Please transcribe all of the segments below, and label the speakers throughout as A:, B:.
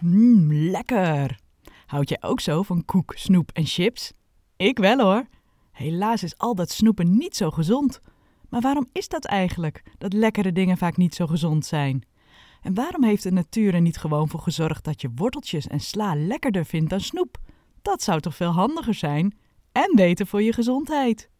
A: Mmm, lekker. Houd jij ook zo van koek, snoep en chips? Ik wel hoor. Helaas is al dat snoepen niet zo gezond. Maar waarom is dat eigenlijk, dat lekkere dingen vaak niet zo gezond zijn? En waarom heeft de natuur er niet gewoon voor gezorgd dat je worteltjes en sla lekkerder vindt dan snoep? Dat zou toch veel handiger zijn en beter voor je gezondheid?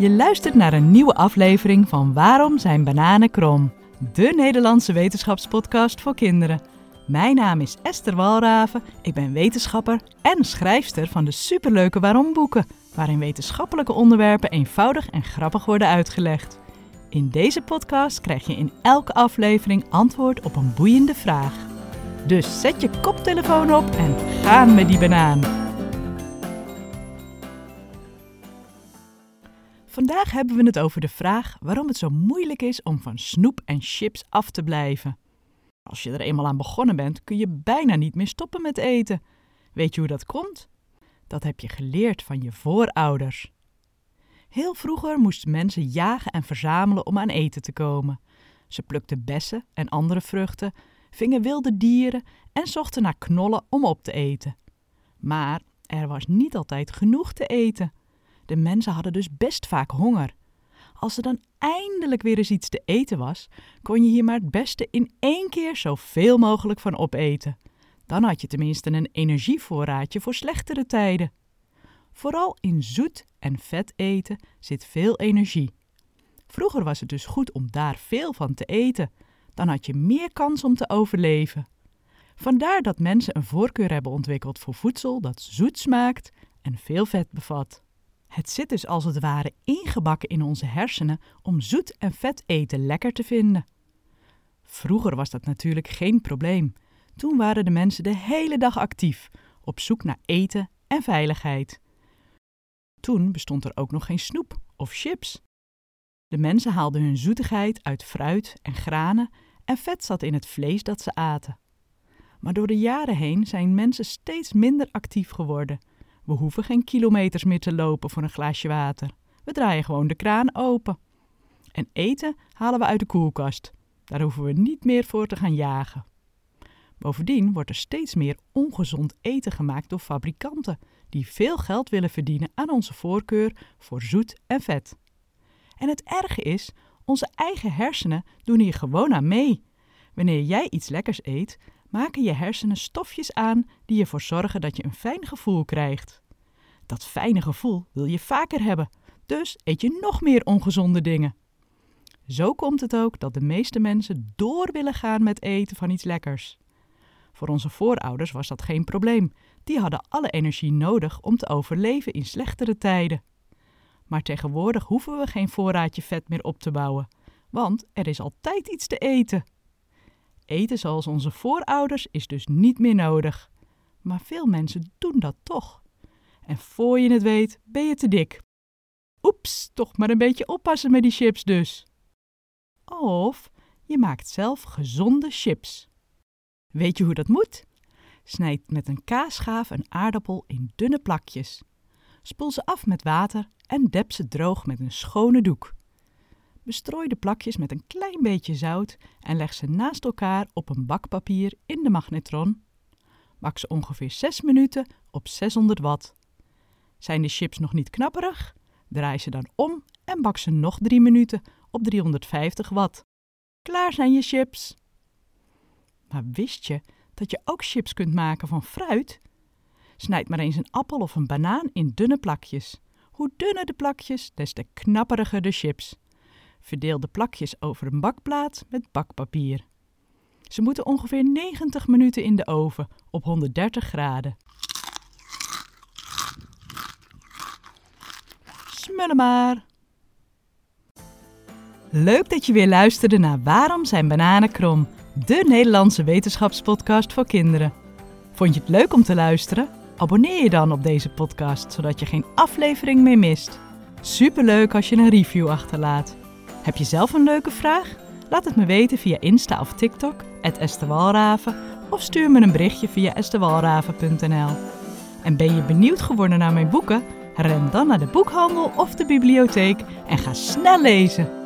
A: Je luistert naar een nieuwe aflevering van Waarom zijn bananen krom? De Nederlandse wetenschapspodcast voor kinderen. Mijn naam is Esther Walraven, ik ben wetenschapper en schrijfster van de superleuke Waarom boeken, waarin wetenschappelijke onderwerpen eenvoudig en grappig worden uitgelegd. In deze podcast krijg je in elke aflevering antwoord op een boeiende vraag. Dus zet je koptelefoon op en ga met die banaan. Vandaag hebben we het over de vraag waarom het zo moeilijk is om van snoep en chips af te blijven. Als je er eenmaal aan begonnen bent, kun je bijna niet meer stoppen met eten. Weet je hoe dat komt? Dat heb je geleerd van je voorouders. Heel vroeger moesten mensen jagen en verzamelen om aan eten te komen. Ze plukten bessen en andere vruchten, vingen wilde dieren en zochten naar knollen om op te eten. Maar er was niet altijd genoeg te eten. De mensen hadden dus best vaak honger. Als er dan eindelijk weer eens iets te eten was, kon je hier maar het beste in één keer zoveel mogelijk van opeten. Dan had je tenminste een energievoorraadje voor slechtere tijden. Vooral in zoet en vet eten zit veel energie. Vroeger was het dus goed om daar veel van te eten. Dan had je meer kans om te overleven. Vandaar dat mensen een voorkeur hebben ontwikkeld voor voedsel dat zoet smaakt en veel vet bevat. Het zit dus als het ware ingebakken in onze hersenen om zoet en vet eten lekker te vinden. Vroeger was dat natuurlijk geen probleem. Toen waren de mensen de hele dag actief, op zoek naar eten en veiligheid. Toen bestond er ook nog geen snoep of chips. De mensen haalden hun zoetigheid uit fruit en granen en vet zat in het vlees dat ze aten. Maar door de jaren heen zijn mensen steeds minder actief geworden we hoeven geen kilometers meer te lopen voor een glaasje water. We draaien gewoon de kraan open. En eten halen we uit de koelkast. Daar hoeven we niet meer voor te gaan jagen. Bovendien wordt er steeds meer ongezond eten gemaakt door fabrikanten die veel geld willen verdienen aan onze voorkeur voor zoet en vet. En het erge is, onze eigen hersenen doen hier gewoon aan mee. Wanneer jij iets lekkers eet, maken je hersenen stofjes aan die ervoor zorgen dat je een fijn gevoel krijgt. Dat fijne gevoel wil je vaker hebben, dus eet je nog meer ongezonde dingen. Zo komt het ook dat de meeste mensen door willen gaan met eten van iets lekkers. Voor onze voorouders was dat geen probleem. Die hadden alle energie nodig om te overleven in slechtere tijden. Maar tegenwoordig hoeven we geen voorraadje vet meer op te bouwen, want er is altijd iets te eten. Eten zoals onze voorouders is dus niet meer nodig. Maar veel mensen doen dat toch. En voor je het weet, ben je te dik. Oeps, toch maar een beetje oppassen met die chips dus. Of je maakt zelf gezonde chips. Weet je hoe dat moet? Snijd met een kaasschaaf een aardappel in dunne plakjes. Spoel ze af met water en dep ze droog met een schone doek. Bestrooi de plakjes met een klein beetje zout en leg ze naast elkaar op een bakpapier in de magnetron. Bak ze ongeveer 6 minuten op 600 watt. Zijn de chips nog niet knapperig? Draai ze dan om en bak ze nog 3 minuten op 350 watt. Klaar zijn je chips. Maar wist je dat je ook chips kunt maken van fruit? Snijd maar eens een appel of een banaan in dunne plakjes. Hoe dunner de plakjes, des te knapperiger de chips. Verdeel de plakjes over een bakplaat met bakpapier. Ze moeten ongeveer 90 minuten in de oven op 130 graden. Smullen maar! Leuk dat je weer luisterde naar Waarom zijn bananen krom? De Nederlandse wetenschapspodcast voor kinderen. Vond je het leuk om te luisteren? Abonneer je dan op deze podcast, zodat je geen aflevering meer mist. Superleuk als je een review achterlaat. Heb je zelf een leuke vraag? Laat het me weten via Insta of TikTok, Estewalraven, of stuur me een berichtje via estewalraven.nl. En ben je benieuwd geworden naar mijn boeken? Ren dan naar de boekhandel of de bibliotheek en ga snel lezen.